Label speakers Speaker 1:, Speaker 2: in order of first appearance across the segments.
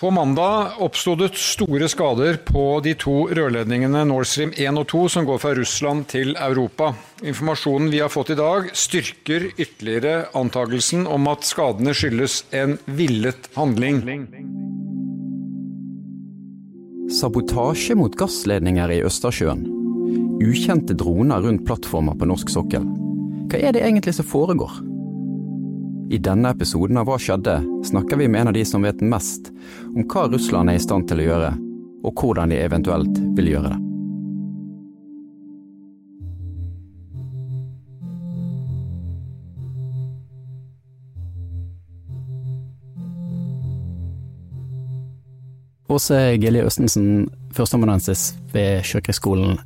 Speaker 1: På mandag oppsto det store skader på de to rørledningene Nord Stream 1 og 2 som går fra Russland til Europa. Informasjonen vi har fått i dag styrker ytterligere antakelsen om at skadene skyldes en villet handling.
Speaker 2: Sabotasje mot gassledninger i Østersjøen. Ukjente droner rundt plattformer på norsk sokkel. Hva er det egentlig som foregår? I denne episoden av Hva skjedde? snakker vi med en av de som vet mest om hva Russland er i stand til å gjøre, og hvordan de eventuelt vil gjøre det. Åse Gilje Østensen, førsteamanuensis ved Sjøkrigsskolen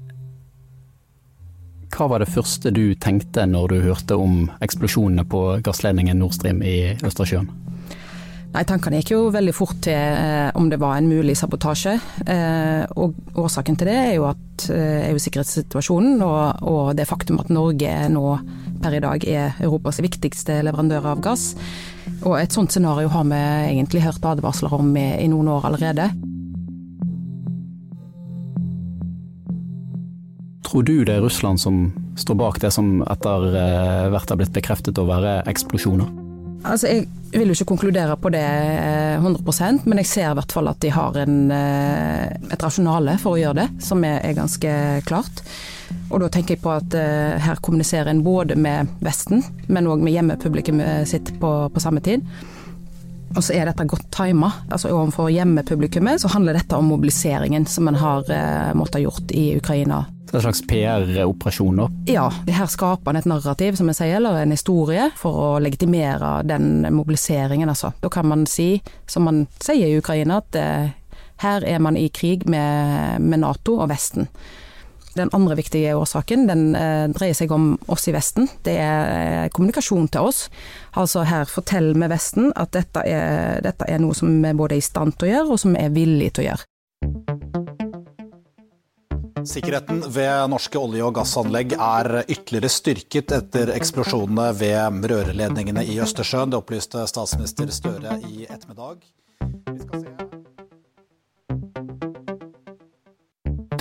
Speaker 2: hva var det første du tenkte når du hørte om eksplosjonene på gassledningen Nord Stream i Østersjøen?
Speaker 3: Nei, Tankene gikk jo veldig fort til eh, om det var en mulig sabotasje. Eh, og Årsaken til det er jo, at, eh, er jo sikkerhetssituasjonen og, og, det faktum at Norge nå per i dag er Europas viktigste leverandør av gass. Og Et sånt scenario har vi egentlig hørt advarsler om i, i noen år allerede.
Speaker 2: Tror du det er Russland som står bak det som etter eh, hvert har blitt bekreftet å være eksplosjoner?
Speaker 3: Altså, Jeg vil jo ikke konkludere på det 100 eh, men jeg ser i hvert fall at de har en, eh, et rasjonale for å gjøre det, som er, er ganske klart. Og da tenker jeg på at her kommuniserer en både med Vesten, men òg med hjemmepublikummet sitt på, på samme tid. Og så er dette godt tima. Altså overfor hjemmepublikummet så handler dette om mobiliseringen som en har eh, måttet gjort i Ukraina.
Speaker 2: Så en slags PR-operasjon da?
Speaker 3: Ja. Her skaper en et narrativ, som jeg sier, eller en historie, for å legitimere den mobiliseringen, altså. Da kan man si, som man sier i Ukraina, at eh, her er man i krig med, med Nato og Vesten. Den andre viktige årsaken den eh, dreier seg om oss i Vesten. Det er eh, kommunikasjon til oss. Altså her forteller vi Vesten at dette er, dette er noe som vi både er i stand til å gjøre, og som vi er villige til å gjøre.
Speaker 4: Sikkerheten ved norske olje- og gassanlegg er ytterligere styrket etter eksplosjonene ved rørledningene i Østersjøen. Det opplyste statsminister Støre i ettermiddag.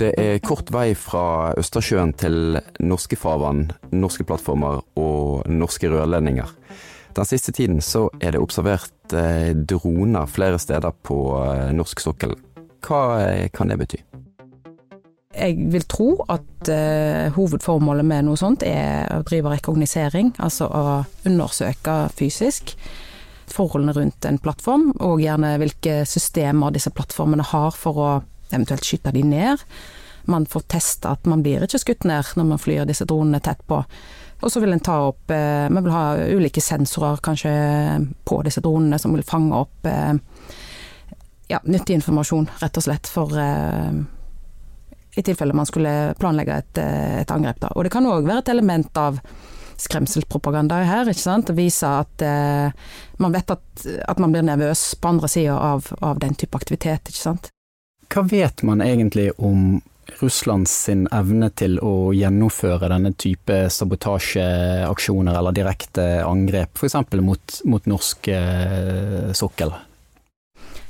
Speaker 2: Det er kort vei fra Østersjøen til norske farvann, norske plattformer og norske rørledninger. Den siste tiden så er det observert eh, droner flere steder på eh, norsk sokkel. Hva eh, kan det bety?
Speaker 3: Jeg vil tro at uh, hovedformålet med noe sånt er å drive rekognosering, altså å undersøke fysisk forholdene rundt en plattform, og gjerne hvilke systemer disse plattformene har for å eventuelt skyte de ned. Man får testa at man blir ikke skutt ned når man flyr disse dronene tett på. Og så vil en ta opp eh, Vi vil ha ulike sensorer kanskje på disse dronene som vil fange opp eh, ja, nyttig informasjon, rett og slett, for eh, i tilfelle man skulle planlegge et, et angrep. Da. Og det kan òg være et element av skremselspropaganda her, ikke sant. Vise at eh, man vet at, at, man blir nervøs på andre sida av, av, den type aktivitet, ikke sant.
Speaker 2: Hva vet man egentlig om Russlands sin evne til å gjennomføre denne type sabotasjeaksjoner eller direkte angrep, f.eks. Mot, mot norsk eh, sokkel?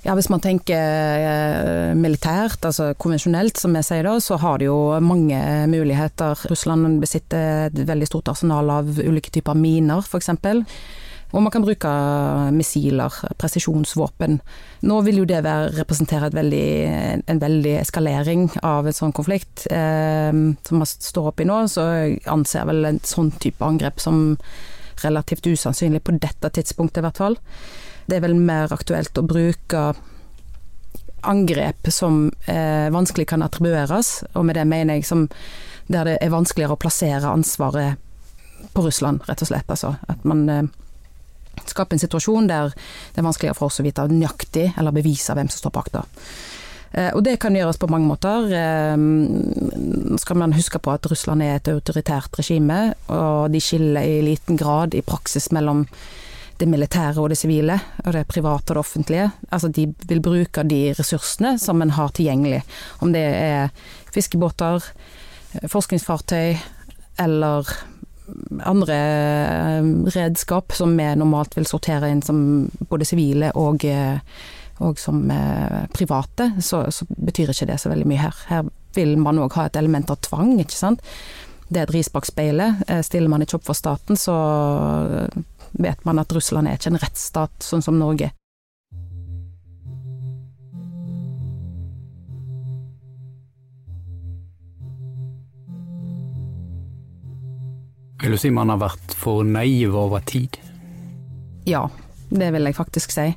Speaker 3: Ja, Hvis man tenker eh, militært, altså konvensjonelt som jeg sier da, så har det jo mange muligheter. Russland besitter et veldig stort arsenal av ulike typer miner, f.eks. Og man kan bruke missiler, presisjonsvåpen. Nå vil jo det være, representere veldig, en veldig eskalering av en sånn konflikt eh, som man står oppe i nå. Så jeg anser vel en sånn type angrep som relativt usannsynlig på dette tidspunktet, i hvert fall. Det er vel mer aktuelt å bruke angrep som eh, vanskelig kan attribueres, og med det mener jeg som der det er vanskeligere å plassere ansvaret på Russland, rett og slett. Altså at man eh, skaper en situasjon der det er vanskeligere for oss å vite nøyaktig eller bevise hvem som står bak det. Eh, og det kan gjøres på mange måter. Eh, skal man huske på at Russland er et autoritært regime, og de skiller i liten grad i praksis mellom det militære og det sivile, og det private og det offentlige. Altså de vil bruke de ressursene som en har tilgjengelig. Om det er fiskebåter, forskningsfartøy eller andre eh, redskap som vi normalt vil sortere inn som både sivile og, eh, og som private, så, så, betyr ikke det så veldig mye her. Her vil man òg ha et element av tvang, ikke sant. Det er et ris bak speilet. Stiller man ikke opp for staten, så vet man at Russland er ikke en rettsstat sånn som Norge.
Speaker 2: Vil du si man har vært for naiv over tid?
Speaker 3: Ja, det vil jeg faktisk si.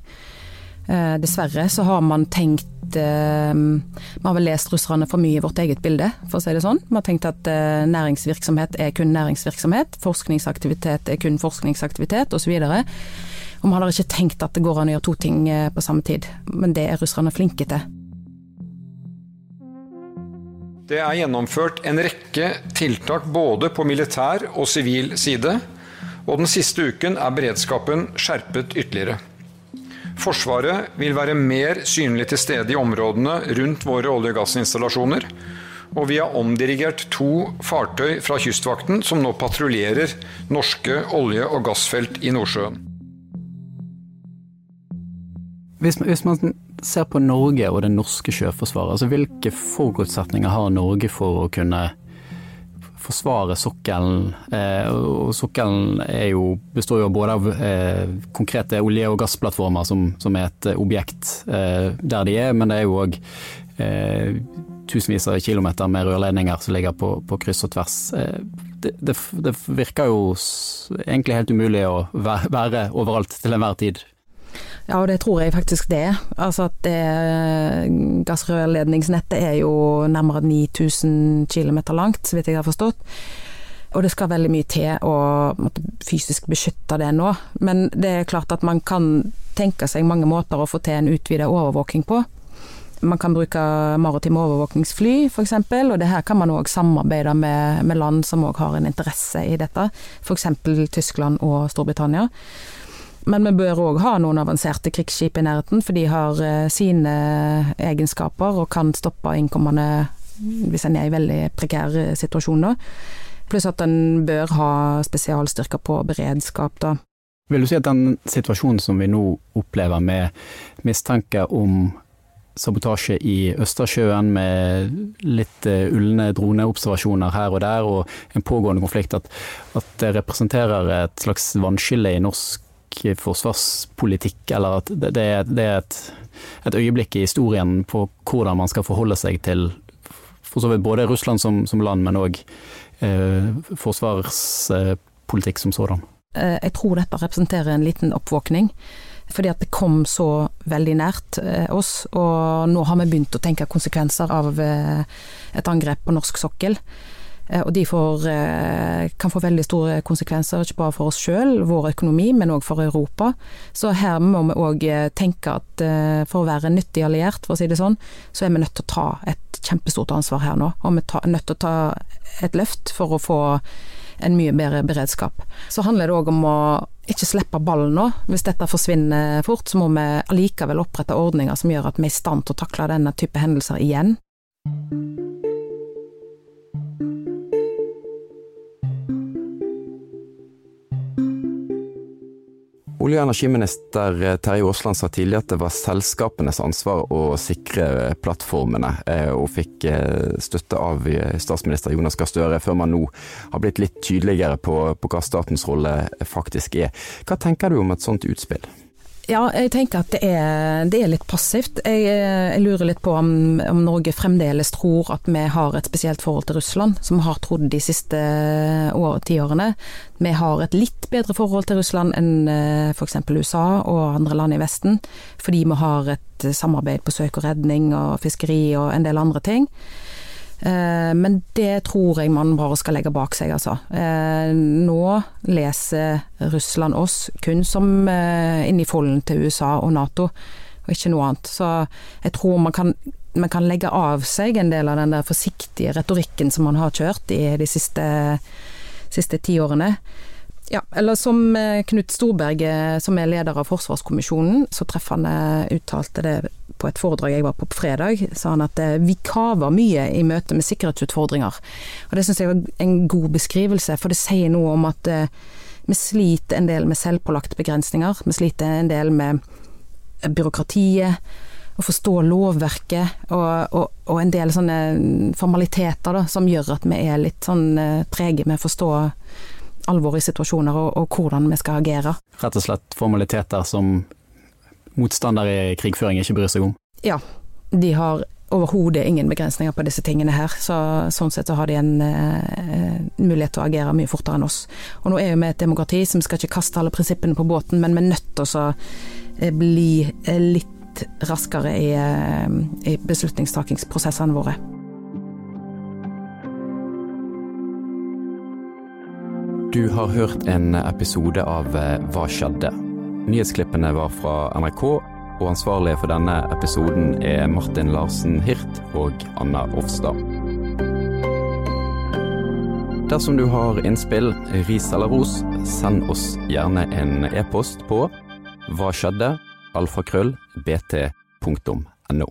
Speaker 3: Eh, dessverre så har man tenkt eh, Vi har vel lest russerne for mye i vårt eget bilde, for å si det sånn. Vi har tenkt at eh, næringsvirksomhet er kun næringsvirksomhet, forskningsaktivitet er kun forskningsaktivitet, osv. Og, man har ikke tenkt at det går an å gjøre to ting på samme tid. Men det er russerne flinke til.
Speaker 1: Det er gjennomført en rekke tiltak både på militær og sivil side, og den siste uken er beredskapen skjerpet ytterligere. Forsvaret vil være mer synlig til stede i områdene rundt våre olje- og gassinstallasjoner, og vi har omdirigert to fartøy fra Kystvakten som nå patruljerer norske olje- og gassfelt i Nordsjøen.
Speaker 2: Hvis, hvis man ser på Norge og det norske sjøforsvaret, altså hvilke forutsetninger har Norge for å kunne forsvare sokkelen? Eh, og sokkelen jo, består jo både av eh, konkrete olje- og gassplattformer som, som, er et objekt eh, der de er, men det er jo òg tusenvis av kilometer med rørledninger som ligger på, på kryss og tvers. Det, det, det, virker jo egentlig helt umulig å være overalt til enhver tid.
Speaker 3: Ja, og det tror jeg faktisk det er. Altså at det gassrørledningsnettet er jo nærmere 9000 km langt, så vidt jeg har forstått. Og det skal veldig mye til å måtte, fysisk beskytte det nå. Men det er klart at man kan tenke seg mange måter å få til en utvidet overvåking på. Man kan bruke maritime overvåkingsfly f.eks., og det her kan man òg samarbeide med, med land som òg har en interesse i dette, f.eks. Tyskland og Storbritannia. Men vi bør òg ha noen avanserte krigsskip i nærheten, for de har eh, sine egenskaper og kan stoppe innkommende hvis en er i veldig prekær eh, situasjon. Pluss at en bør ha spesialstyrker på beredskap, da.
Speaker 2: Vil du si at den situasjonen som vi nå opplever med mistanke om sabotasje i Østersjøen med litt uh, ulne droneobservasjoner her og der, og en pågående konflikt, at, at det representerer et slags vannskille i norsk forsvarspolitikk, eller at det, det er et, et, øyeblikk i historien på hvordan man skal forholde seg til for så vidt både Russland som, som land, men òg eh, forsvarspolitikk som sådan.
Speaker 3: Eh, jeg tror dette representerer en liten oppvåkning. Fordi at det kom så veldig nært eh, oss, og nå har vi begynt å tenke konsekvenser av eh, et angrep på norsk sokkel. Eh, og de får, eh, kan få veldig store konsekvenser, ikke bare for oss sjøl, vår økonomi, men òg for Europa. Så her må vi òg eh, tenke at for å være nyttig alliert, for å si det sånn, så er vi nødt til å ta et kjempestort ansvar her nå. Og vi er nødt til å ta et løft for å få en mye bedre beredskap. Så handler det òg om å ikke slippe ballen nå. Hvis dette forsvinner fort, så må vi allikevel opprette ordninger som gjør at vi er i stand til å takle denne type hendelser igjen.
Speaker 2: Olje- og energiminister Terje Aasland sa tidligere at det var selskapenes ansvar å sikre plattformene, eh, og fikk eh, støtte av eh, statsminister Jonas Gahr Støre, før man nå har blitt litt tydeligere på, på hva statens rolle faktisk er. Hva tenker du om et sånt utspill?
Speaker 3: Ja, jeg tenker at det er, det er litt passivt. Jeg, jeg, lurer litt på om, om, Norge fremdeles tror at vi har et spesielt forhold til Russland, som vi har trodd de siste år, tiårene. Vi har et litt bedre forhold til Russland enn eh, f.eks. USA og andre land i Vesten, fordi vi har et samarbeid på søk og redning og fiskeri og en del andre ting. Eh, men det tror jeg man bare skal legge bak seg, altså. Eh, nå leser Russland oss kun som eh, inni folden til USA og Nato, og ikke noe annet. Så jeg tror man kan, man kan legge av seg en del av den der forsiktige retorikken som man har kjørt i de siste, siste tiårene. Ja, eller som Knut Storberget, som er leder av Forsvarskommisjonen, så treffende uttalte det på et foredrag jeg var på på fredag, sa han at eh, vi kaver mye i møte med sikkerhetsutfordringer. Og det syns jeg var en god beskrivelse, for det sier noe om at eh, vi sliter en del med selvpålagte begrensninger. Vi sliter en del med byråkratiet, å forstå lovverket og, og, og, en del sånne formaliteter da, som gjør at vi er litt sånn eh, trege med å forstå alvoret i situasjoner og, og, hvordan vi skal agere.
Speaker 5: Rett og slett formaliteter som motstandere i krigføring ikke bryr seg om?
Speaker 3: Ja, de har overhodet ingen begrensninger på disse tingene her, så sånn sett så har de en eh, mulighet til å agere mye fortere enn oss. Og nå er jo vi et demokrati, vi skal ikke kaste alle prinsippene på båten, men vi er nødt til å bli litt raskere i, i beslutningstakingsprosessene våre.
Speaker 5: Du har hørt en episode av eh, Hva skjedde? Nyhetsklippene var fra NRK, og ansvarlige for denne episoden er Martin Larsen Hirt og Anna Offstad. Dersom du har innspill, ris eller ros, send oss gjerne en e-post på hva skjedde? alfakrøll bt.no.